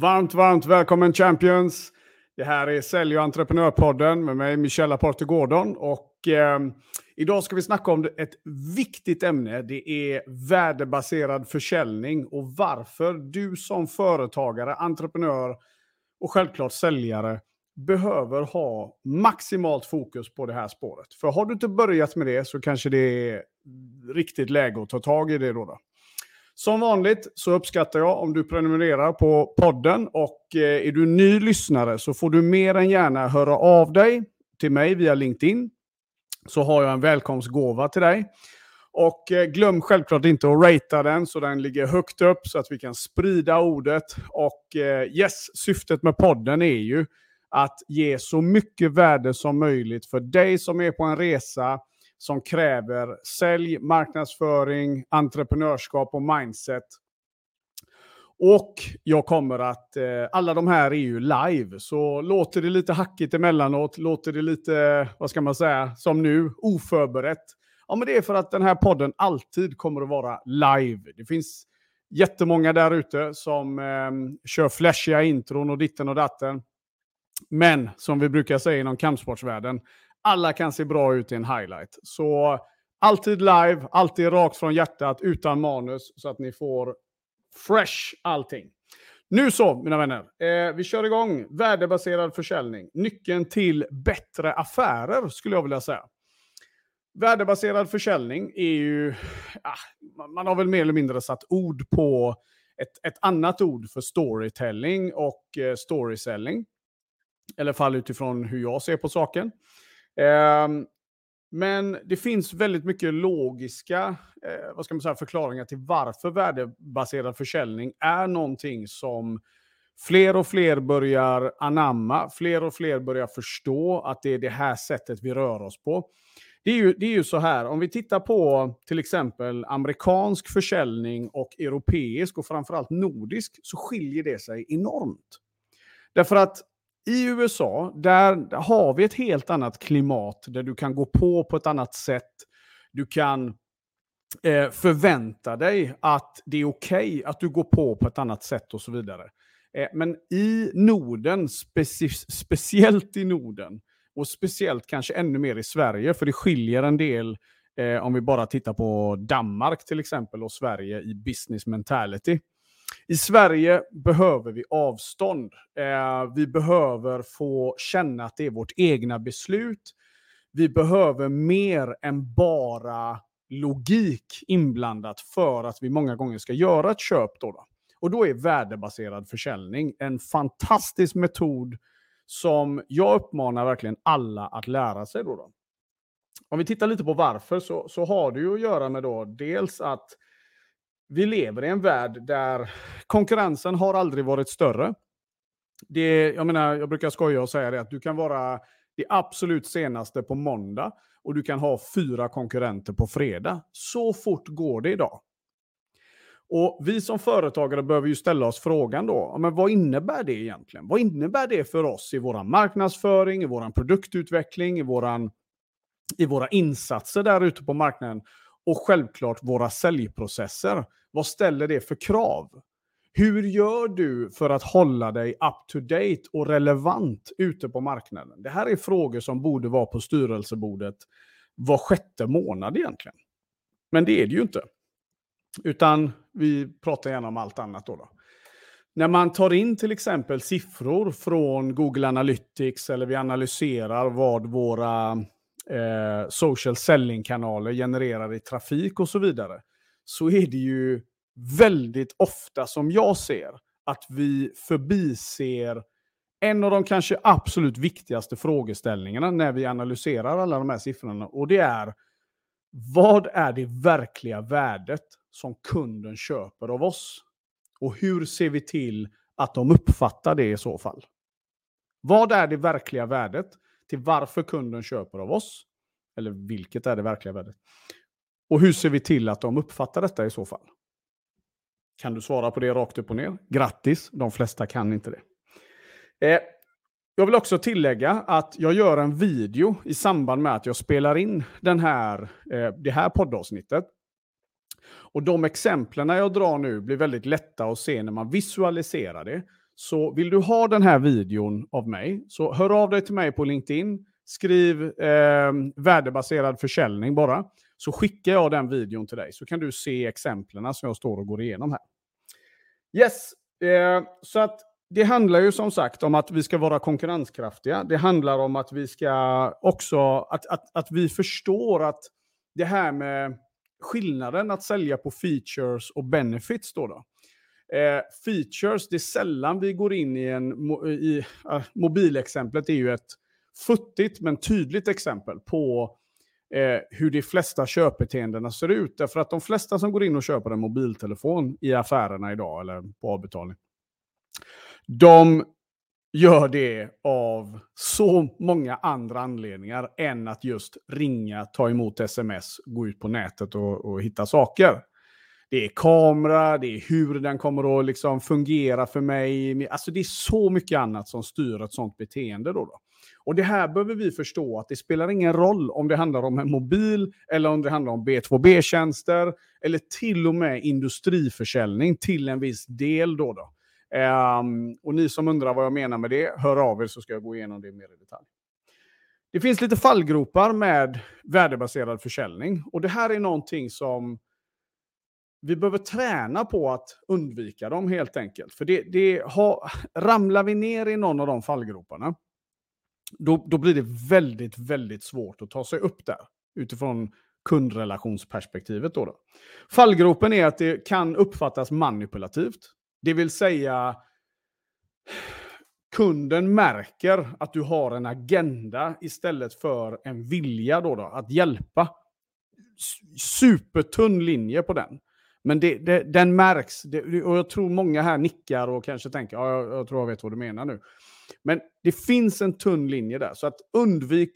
Varmt, varmt välkommen Champions! Det här är Sälj och entreprenörpodden med mig Michel Aporte Gordon. Och, eh, idag ska vi snacka om ett viktigt ämne. Det är värdebaserad försäljning och varför du som företagare, entreprenör och självklart säljare behöver ha maximalt fokus på det här spåret. För har du inte börjat med det så kanske det är riktigt läge att ta tag i det då. då. Som vanligt så uppskattar jag om du prenumererar på podden och eh, är du ny lyssnare så får du mer än gärna höra av dig till mig via LinkedIn. Så har jag en välkomstgåva till dig. Och eh, glöm självklart inte att ratea den så den ligger högt upp så att vi kan sprida ordet. Och eh, yes, syftet med podden är ju att ge så mycket värde som möjligt för dig som är på en resa som kräver sälj, marknadsföring, entreprenörskap och mindset. Och jag kommer att, eh, alla de här är ju live, så låter det lite hackigt emellanåt, låter det lite, vad ska man säga, som nu, oförberett. Ja, men det är för att den här podden alltid kommer att vara live. Det finns jättemånga där ute som eh, kör flashiga intron och ditten och datten. Men som vi brukar säga inom kampsportsvärlden, alla kan se bra ut i en highlight. Så alltid live, alltid rakt från hjärtat, utan manus, så att ni får fresh allting. Nu så, mina vänner. Eh, vi kör igång. Värdebaserad försäljning. Nyckeln till bättre affärer, skulle jag vilja säga. Värdebaserad försäljning är ju... Ah, man har väl mer eller mindre satt ord på ett, ett annat ord för storytelling och eh, storyselling. I alla fall utifrån hur jag ser på saken. Ehm, men det finns väldigt mycket logiska eh, vad ska man säga, förklaringar till varför värdebaserad försäljning är någonting som fler och fler börjar anamma. Fler och fler börjar förstå att det är det här sättet vi rör oss på. Det är, ju, det är ju så här, om vi tittar på till exempel amerikansk försäljning och europeisk och framförallt nordisk så skiljer det sig enormt. Därför att i USA, där har vi ett helt annat klimat där du kan gå på på ett annat sätt. Du kan eh, förvänta dig att det är okej okay att du går på på ett annat sätt och så vidare. Eh, men i Norden, speci speciellt i Norden, och speciellt kanske ännu mer i Sverige, för det skiljer en del eh, om vi bara tittar på Danmark till exempel och Sverige i business mentality. I Sverige behöver vi avstånd. Eh, vi behöver få känna att det är vårt egna beslut. Vi behöver mer än bara logik inblandat för att vi många gånger ska göra ett köp. Då, då. Och då är värdebaserad försäljning en fantastisk metod som jag uppmanar verkligen alla att lära sig. Då, då. Om vi tittar lite på varför så, så har det ju att göra med då dels att vi lever i en värld där konkurrensen har aldrig varit större. Det, jag, menar, jag brukar skoja och säga det att du kan vara det absolut senaste på måndag och du kan ha fyra konkurrenter på fredag. Så fort går det idag. Och Vi som företagare behöver ju ställa oss frågan då, men vad innebär det egentligen? Vad innebär det för oss i vår marknadsföring, i vår produktutveckling, i, våran, i våra insatser där ute på marknaden? Och självklart våra säljprocesser. Vad ställer det för krav? Hur gör du för att hålla dig up to date och relevant ute på marknaden? Det här är frågor som borde vara på styrelsebordet var sjätte månad egentligen. Men det är det ju inte. Utan vi pratar gärna om allt annat då. då. När man tar in till exempel siffror från Google Analytics eller vi analyserar vad våra eh, social selling-kanaler genererar i trafik och så vidare, så är det ju väldigt ofta som jag ser att vi förbiser en av de kanske absolut viktigaste frågeställningarna när vi analyserar alla de här siffrorna. Och det är, vad är det verkliga värdet som kunden köper av oss? Och hur ser vi till att de uppfattar det i så fall? Vad är det verkliga värdet till varför kunden köper av oss? Eller vilket är det verkliga värdet? Och hur ser vi till att de uppfattar detta i så fall? Kan du svara på det rakt upp och ner? Grattis, de flesta kan inte det. Eh, jag vill också tillägga att jag gör en video i samband med att jag spelar in den här, eh, det här poddavsnittet. Och de exemplen jag drar nu blir väldigt lätta att se när man visualiserar det. Så vill du ha den här videon av mig, så hör av dig till mig på LinkedIn. Skriv eh, värdebaserad försäljning bara. Så skickar jag den videon till dig, så kan du se exemplen som jag står och går igenom här. Yes, eh, så att det handlar ju som sagt om att vi ska vara konkurrenskraftiga. Det handlar om att vi ska också, att, att, att vi förstår att det här med skillnaden att sälja på features och benefits då. då. Eh, features, det är sällan vi går in i en, eh, i, uh, mobilexemplet är ju ett futtigt men tydligt exempel på eh, hur de flesta köpbeteendena ser ut. Därför att de flesta som går in och köper en mobiltelefon i affärerna idag, eller på avbetalning, de gör det av så många andra anledningar än att just ringa, ta emot sms, gå ut på nätet och, och hitta saker. Det är kamera, det är hur den kommer att liksom fungera för mig. Alltså det är så mycket annat som styr ett sånt beteende. Då, då. Och det här behöver vi förstå att det spelar ingen roll om det handlar om en mobil eller om det handlar om B2B-tjänster eller till och med industriförsäljning till en viss del. Då, då. Um, och ni som undrar vad jag menar med det, hör av er så ska jag gå igenom det mer i detalj. Det finns lite fallgropar med värdebaserad försäljning. Och det här är någonting som vi behöver träna på att undvika dem helt enkelt. För det, det har, ramlar vi ner i någon av de fallgroparna, då, då blir det väldigt, väldigt svårt att ta sig upp där utifrån kundrelationsperspektivet. Då, då. Fallgropen är att det kan uppfattas manipulativt. Det vill säga, kunden märker att du har en agenda istället för en vilja då, då att hjälpa. Supertunn linje på den. Men det, det, den märks, det, och jag tror många här nickar och kanske tänker, ja, jag, jag, tror jag vet vad du menar nu. Men det finns en tunn linje där, så att undvik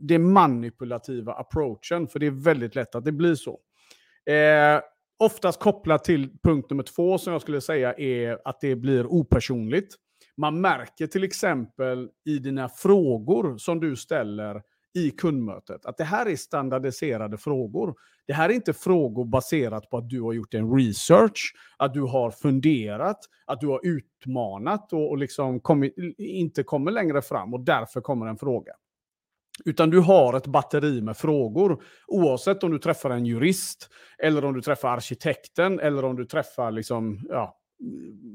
den manipulativa approachen, för det är väldigt lätt att det blir så. Eh, oftast kopplat till punkt nummer två som jag skulle säga är att det blir opersonligt. Man märker till exempel i dina frågor som du ställer i kundmötet att det här är standardiserade frågor. Det här är inte frågor baserat på att du har gjort en research, att du har funderat, att du har utmanat och, och liksom kommit, inte kommer längre fram och därför kommer en fråga. Utan du har ett batteri med frågor. Oavsett om du träffar en jurist, eller om du träffar arkitekten, eller om du träffar liksom, ja,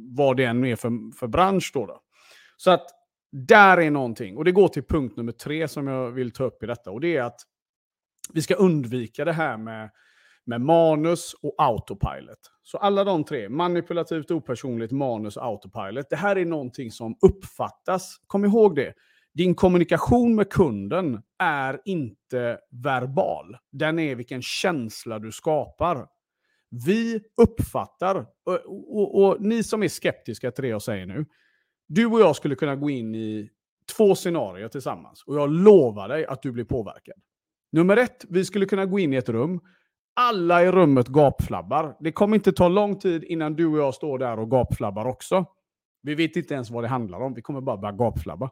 vad det än är för, för bransch. Då, då. Så att där är någonting. Och det går till punkt nummer tre som jag vill ta upp i detta. Och det är att vi ska undvika det här med, med manus och autopilot. Så alla de tre, manipulativt, opersonligt, manus och autopilot. Det här är någonting som uppfattas, kom ihåg det, din kommunikation med kunden är inte verbal. Den är vilken känsla du skapar. Vi uppfattar, och, och, och, ni som är skeptiska till det jag säger nu, du och jag skulle kunna gå in i två scenarier tillsammans och jag lovar dig att du blir påverkad. Nummer ett, vi skulle kunna gå in i ett rum. Alla i rummet gapflabbar. Det kommer inte ta lång tid innan du och jag står där och gapflabbar också. Vi vet inte ens vad det handlar om. Vi kommer bara börja gapflabba.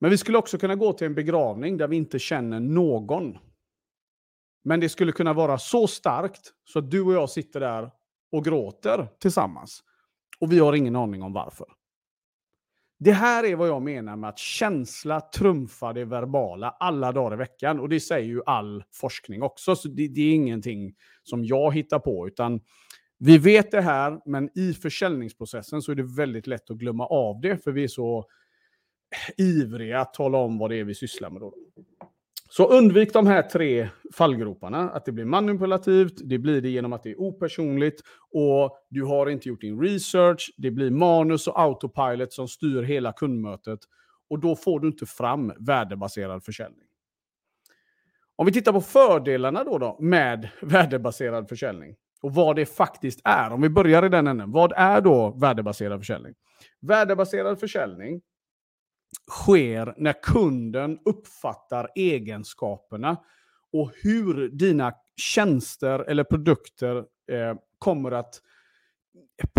Men vi skulle också kunna gå till en begravning där vi inte känner någon. Men det skulle kunna vara så starkt så att du och jag sitter där och gråter tillsammans. Och vi har ingen aning om varför. Det här är vad jag menar med att känsla trumfar det verbala alla dagar i veckan. Och det säger ju all forskning också. Så det, det är ingenting som jag hittar på. utan vi vet det här, men i försäljningsprocessen så är det väldigt lätt att glömma av det. För vi är så ivriga att tala om vad det är vi sysslar med. Då. Så undvik de här tre fallgroparna. Att det blir manipulativt, det blir det genom att det är opersonligt och du har inte gjort din research. Det blir manus och autopilot som styr hela kundmötet och då får du inte fram värdebaserad försäljning. Om vi tittar på fördelarna då, då med värdebaserad försäljning och vad det faktiskt är. Om vi börjar i den änden. Vad är då värdebaserad försäljning? Värdebaserad försäljning sker när kunden uppfattar egenskaperna och hur dina tjänster eller produkter eh, kommer att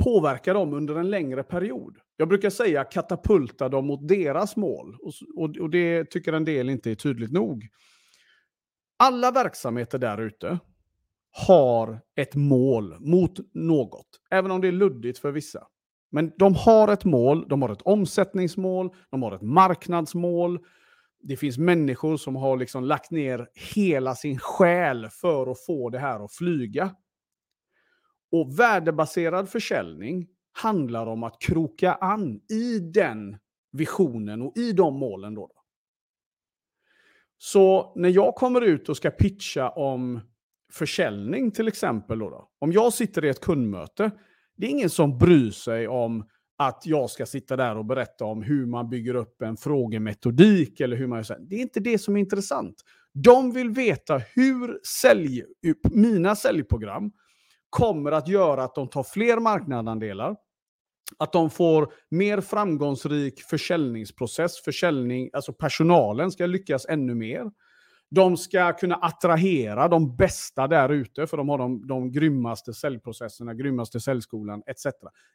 påverka dem under en längre period. Jag brukar säga katapulta dem mot deras mål. Och, och, och det tycker en del inte är tydligt nog. Alla verksamheter där ute har ett mål mot något, även om det är luddigt för vissa. Men de har ett mål, de har ett omsättningsmål, de har ett marknadsmål. Det finns människor som har liksom lagt ner hela sin själ för att få det här att flyga. Och värdebaserad försäljning handlar om att kroka an i den visionen och i de målen. Då. Så när jag kommer ut och ska pitcha om försäljning till exempel, då, då om jag sitter i ett kundmöte, det är ingen som bryr sig om att jag ska sitta där och berätta om hur man bygger upp en frågemetodik eller hur man gör så. Det är inte det som är intressant. De vill veta hur sälj, mina säljprogram kommer att göra att de tar fler marknadsandelar, att de får mer framgångsrik försäljningsprocess, försäljning, alltså personalen ska lyckas ännu mer. De ska kunna attrahera de bästa där ute, för de har de, de grymmaste säljprocesserna, grymmaste säljskolan etc.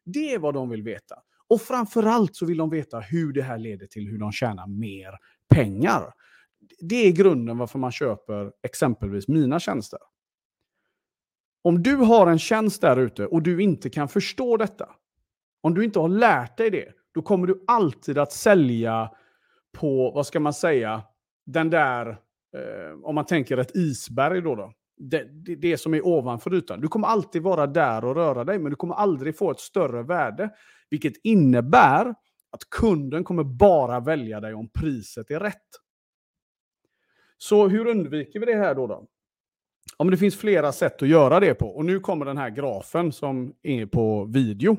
Det är vad de vill veta. Och framförallt så vill de veta hur det här leder till hur de tjänar mer pengar. Det är grunden varför man köper exempelvis mina tjänster. Om du har en tjänst där ute och du inte kan förstå detta, om du inte har lärt dig det, då kommer du alltid att sälja på, vad ska man säga, den där, eh, om man tänker ett isberg då. då. Det, det, det, som är ovanför ytan. Du kommer alltid vara där och röra dig, men du kommer aldrig få ett större värde. Vilket innebär att kunden kommer bara välja dig om priset är rätt. Så hur undviker vi det här då? då? Ja, det finns flera sätt att göra det på. Och nu kommer den här grafen som är på video.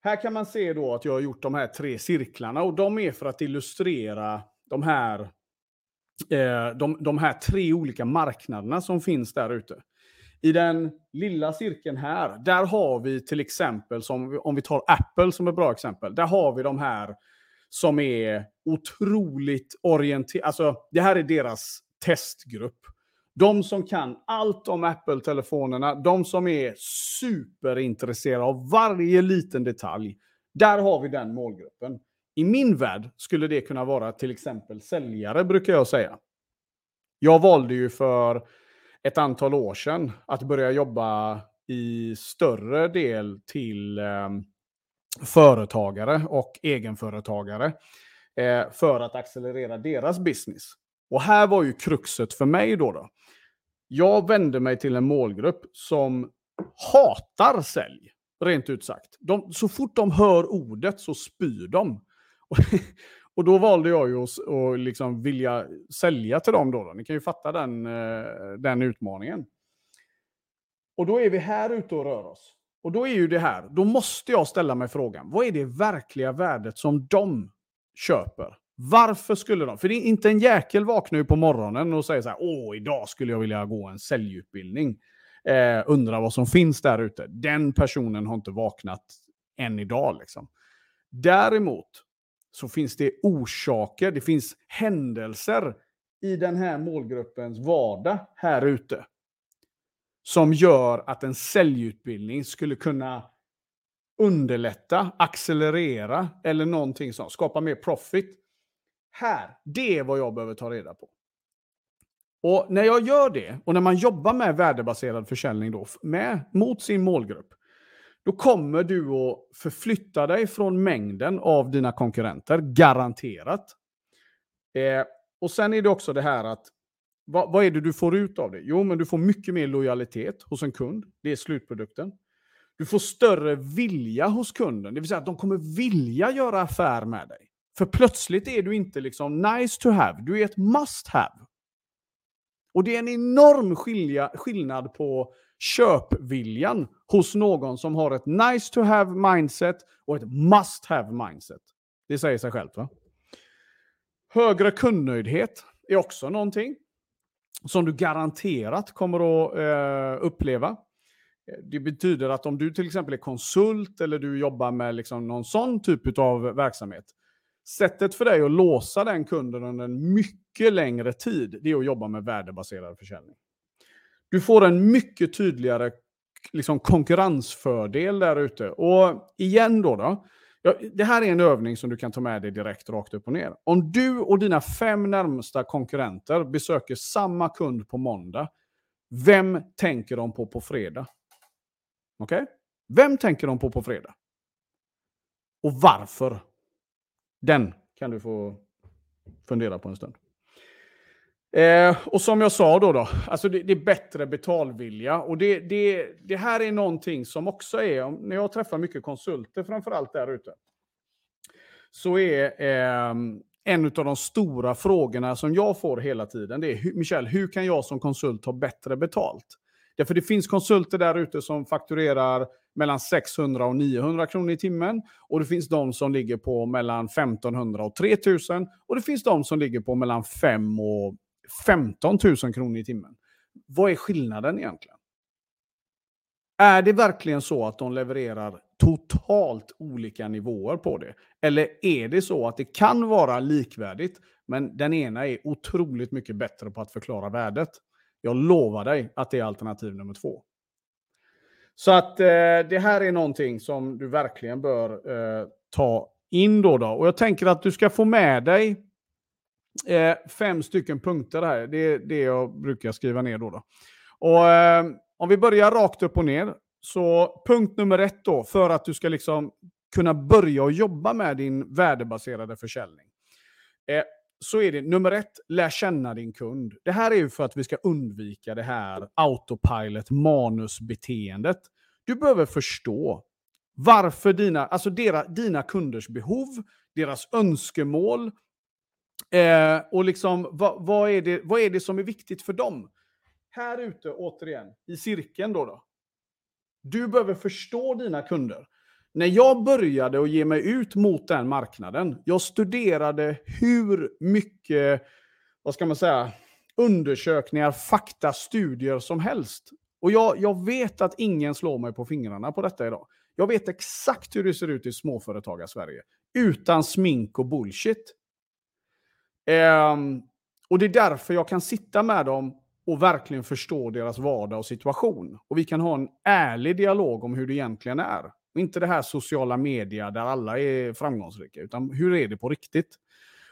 Här kan man se då att jag har gjort de här tre cirklarna och de är för att illustrera de här, eh, de, de här tre olika marknaderna som finns där ute. I den lilla cirkeln här, där har vi till exempel, som, om vi tar Apple som ett bra exempel, där har vi de här som är otroligt orienterade. Alltså, det här är deras testgrupp. De som kan allt om Apple-telefonerna, de som är superintresserade av varje liten detalj. Där har vi den målgruppen. I min värld skulle det kunna vara till exempel säljare, brukar jag säga. Jag valde ju för ett antal år sedan att börja jobba i större del till eh, företagare och egenföretagare eh, för att accelerera deras business. Och här var ju kruxet för mig då. då. Jag vände mig till en målgrupp som hatar sälj, rent ut sagt. De, så fort de hör ordet så spyr de. Och då valde jag ju att, och liksom vilja sälja till dem. Då, då. Ni kan ju fatta den, eh, den utmaningen. Och då är vi här ute och rör oss. Och då är ju det här, då måste jag ställa mig frågan, vad är det verkliga värdet som de köper? Varför skulle de? För det är inte en jäkel vaknar ju på morgonen och säger så här, åh, idag skulle jag vilja gå en säljutbildning. Eh, undrar vad som finns där ute. Den personen har inte vaknat än idag. Liksom. Däremot så finns det orsaker, det finns händelser i den här målgruppens vardag här ute. Som gör att en säljutbildning skulle kunna underlätta, accelerera eller någonting sånt, skapa mer profit här, det är vad jag behöver ta reda på. Och när jag gör det, och när man jobbar med värdebaserad försäljning då, med, mot sin målgrupp, då kommer du att förflytta dig från mängden av dina konkurrenter, garanterat. Eh, och sen är det också det här att, vad, vad är det du får ut av det? Jo, men du får mycket mer lojalitet hos en kund. Det är slutprodukten. Du får större vilja hos kunden, det vill säga att de kommer vilja göra affär med dig. För plötsligt är du inte liksom nice to have, du är ett must have. Och det är en enorm skilja, skillnad på köpviljan hos någon som har ett nice to have mindset och ett must have mindset. Det säger sig självt va? Högre kundnöjdhet är också någonting som du garanterat kommer att eh, uppleva. Det betyder att om du till exempel är konsult eller du jobbar med liksom någon sån typ av verksamhet Sättet för dig att låsa den kunden under en mycket längre tid, det är att jobba med värdebaserad försäljning. Du får en mycket tydligare liksom, konkurrensfördel där ute. Och igen då, då ja, det här är en övning som du kan ta med dig direkt rakt upp och ner. Om du och dina fem närmsta konkurrenter besöker samma kund på måndag, vem tänker de på på fredag? Okej? Okay? Vem tänker de på på fredag? och varför? Den kan du få fundera på en stund. Eh, och som jag sa då, då alltså det, det, är bättre betalvilja. Och det, det, det här är någonting som också är, när jag träffar mycket konsulter framförallt där ute, så är eh, en av de stora frågorna som jag får hela tiden, det är Michel, hur kan jag som konsult ha bättre betalt? Därför det finns konsulter där ute som fakturerar mellan 600 och 900 kronor i timmen. Och det finns de som ligger på mellan 1500 och 3000. Och det finns de som ligger på mellan 5 och 15 000 kronor i timmen. Vad är skillnaden egentligen? Är det verkligen så att de levererar totalt olika nivåer på det? Eller är det så att det kan vara likvärdigt, men den ena är otroligt mycket bättre på att förklara värdet? Jag lovar dig att det är alternativ nummer två. Så att eh, det här är någonting som du verkligen bör eh, ta in då, då. Och jag tänker att du ska få med dig eh, fem stycken punkter här. Det är det jag brukar skriva ner då. då. Och eh, om vi börjar rakt upp och ner. Så punkt nummer ett då, för att du ska liksom kunna börja och jobba med din värdebaserade försäljning. Eh, så är det nummer ett, lär känna din kund. Det här är ju för att vi ska undvika det här autopilot manusbeteendet. Du behöver förstå varför dina, alltså dera, dina kunders behov, deras önskemål eh, och liksom vad, vad, är det, vad är det som är viktigt för dem? Här ute, återigen, i cirkeln då. då. Du behöver förstå dina kunder. När jag började att ge mig ut mot den marknaden, jag studerade hur mycket, vad ska man säga, undersökningar, fakta, studier som helst. Och jag, jag vet att ingen slår mig på fingrarna på detta idag. Jag vet exakt hur det ser ut i småföretagar-Sverige. Utan smink och bullshit. Um, och det är därför jag kan sitta med dem och verkligen förstå deras vardag och situation. Och vi kan ha en ärlig dialog om hur det egentligen är. Inte det här sociala media där alla är framgångsrika, utan hur är det på riktigt?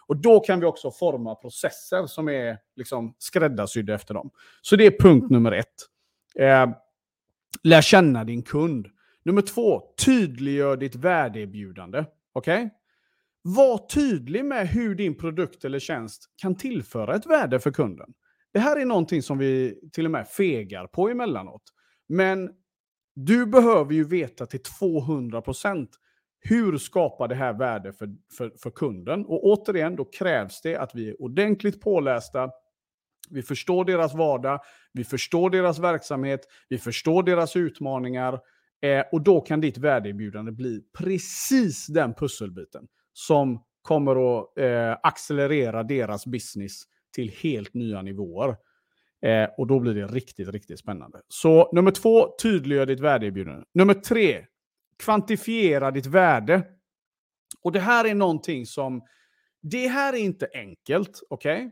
Och då kan vi också forma processer som är liksom skräddarsydda efter dem. Så det är punkt nummer ett. Eh, lär känna din kund. Nummer två, tydliggör ditt värdeerbjudande. Okej? Okay? Var tydlig med hur din produkt eller tjänst kan tillföra ett värde för kunden. Det här är någonting som vi till och med fegar på emellanåt. Men du behöver ju veta till 200% hur skapar det här värde för, för, för kunden? Och återigen, då krävs det att vi är ordentligt pålästa, vi förstår deras vardag, vi förstår deras verksamhet, vi förstår deras utmaningar. Eh, och då kan ditt värdeerbjudande bli precis den pusselbiten som kommer att eh, accelerera deras business till helt nya nivåer. Eh, och då blir det riktigt, riktigt spännande. Så nummer två, tydliggör ditt värdeerbjudande. Nummer tre, kvantifiera ditt värde. Och det här är någonting som, det här är inte enkelt, okej? Okay?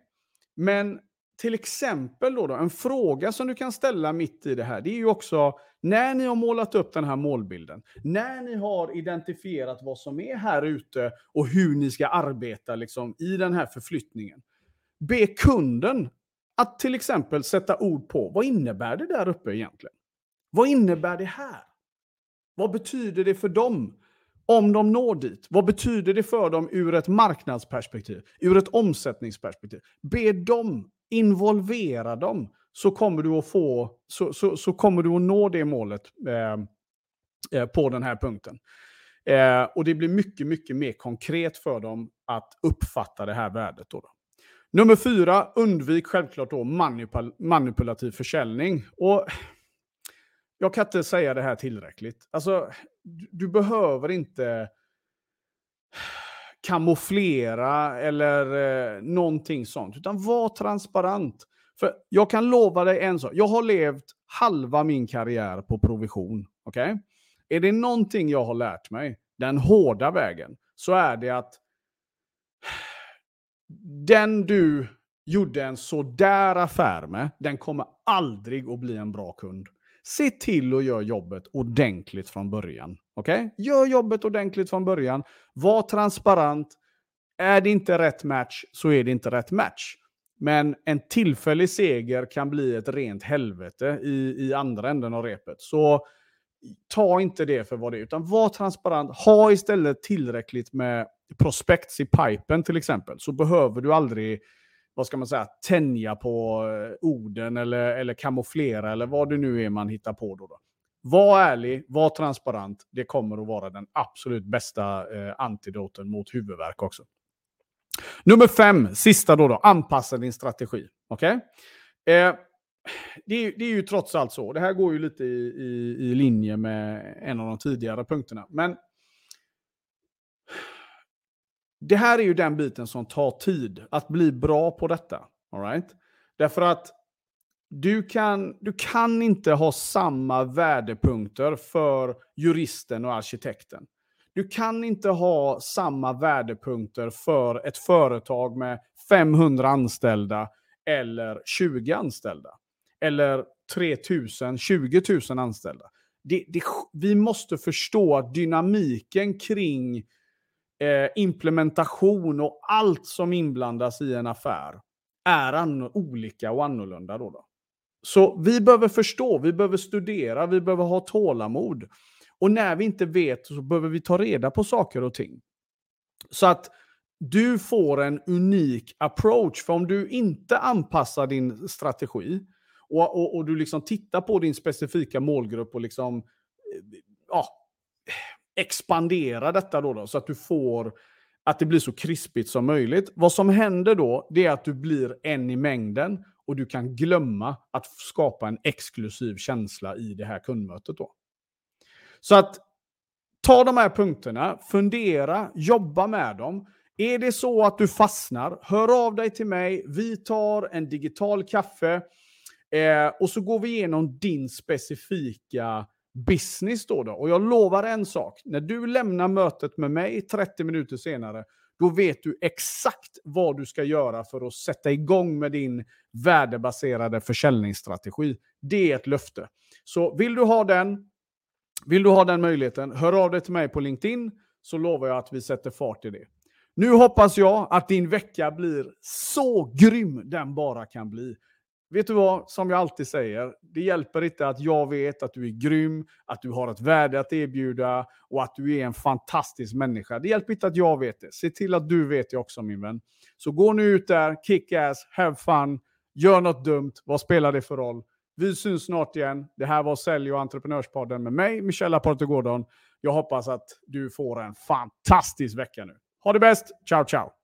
Men till exempel då, då, en fråga som du kan ställa mitt i det här, det är ju också när ni har målat upp den här målbilden, när ni har identifierat vad som är här ute och hur ni ska arbeta liksom, i den här förflyttningen. Be kunden att till exempel sätta ord på vad innebär det där uppe egentligen? Vad innebär det här? Vad betyder det för dem om de når dit? Vad betyder det för dem ur ett marknadsperspektiv, ur ett omsättningsperspektiv? Be dem, involvera dem, så kommer du att få, så, så, så kommer du att nå det målet eh, eh, på den här punkten. Eh, och det blir mycket, mycket mer konkret för dem att uppfatta det här värdet. Då, då. Nummer fyra, undvik självklart då manipul manipulativ försäljning. Och jag kan inte säga det här tillräckligt. Alltså, du, du behöver inte kamouflera eller eh, någonting sånt. Utan var transparent. För jag kan lova dig en sak. Jag har levt halva min karriär på provision. Okay? Är det någonting jag har lärt mig, den hårda vägen, så är det att den du gjorde en sådär affär med, den kommer aldrig att bli en bra kund. Se till att göra jobbet ordentligt från början. Okej? Okay? Gör jobbet ordentligt från början. Var transparent. Är det inte rätt match så är det inte rätt match. Men en tillfällig seger kan bli ett rent helvete i, i andra änden av repet. Så ta inte det för vad det är, utan var transparent. Ha istället tillräckligt med prospects i pipen till exempel, så behöver du aldrig vad ska man säga, tänja på eh, orden eller, eller kamouflera eller vad det nu är man hittar på. Då, då. Var ärlig, var transparent. Det kommer att vara den absolut bästa eh, antidoten mot huvudvärk också. Nummer fem, sista då, då anpassa din strategi. Okay? Eh, det, är, det är ju trots allt så, det här går ju lite i, i, i linje med en av de tidigare punkterna. Men det här är ju den biten som tar tid, att bli bra på detta. All right? Därför att du kan, du kan inte ha samma värdepunkter för juristen och arkitekten. Du kan inte ha samma värdepunkter för ett företag med 500 anställda eller 20 anställda. Eller 3 000, 20 000 anställda. Det, det, vi måste förstå att dynamiken kring eh, implementation och allt som inblandas i en affär är olika och annorlunda. Då, då Så vi behöver förstå, vi behöver studera, vi behöver ha tålamod. Och när vi inte vet så behöver vi ta reda på saker och ting. Så att du får en unik approach. För om du inte anpassar din strategi och, och, och du liksom tittar på din specifika målgrupp och liksom eh, ja, expandera detta då, då, så att du får att det blir så krispigt som möjligt. Vad som händer då, det är att du blir en i mängden och du kan glömma att skapa en exklusiv känsla i det här kundmötet då. Så att ta de här punkterna, fundera, jobba med dem. Är det så att du fastnar, hör av dig till mig. Vi tar en digital kaffe eh, och så går vi igenom din specifika business då, då. Och jag lovar en sak. När du lämnar mötet med mig 30 minuter senare, då vet du exakt vad du ska göra för att sätta igång med din värdebaserade försäljningsstrategi. Det är ett löfte. Så vill du ha den, vill du ha den möjligheten, hör av dig till mig på LinkedIn så lovar jag att vi sätter fart i det. Nu hoppas jag att din vecka blir så grym den bara kan bli. Vet du vad, som jag alltid säger, det hjälper inte att jag vet att du är grym, att du har ett värde att erbjuda och att du är en fantastisk människa. Det hjälper inte att jag vet det. Se till att du vet det också min vän. Så gå nu ut där, kick ass, have fun, gör något dumt, vad spelar det för roll? Vi syns snart igen. Det här var Sälj och entreprenörspodden med mig, Michella Porto Jag hoppas att du får en fantastisk vecka nu. Ha det bäst, ciao ciao!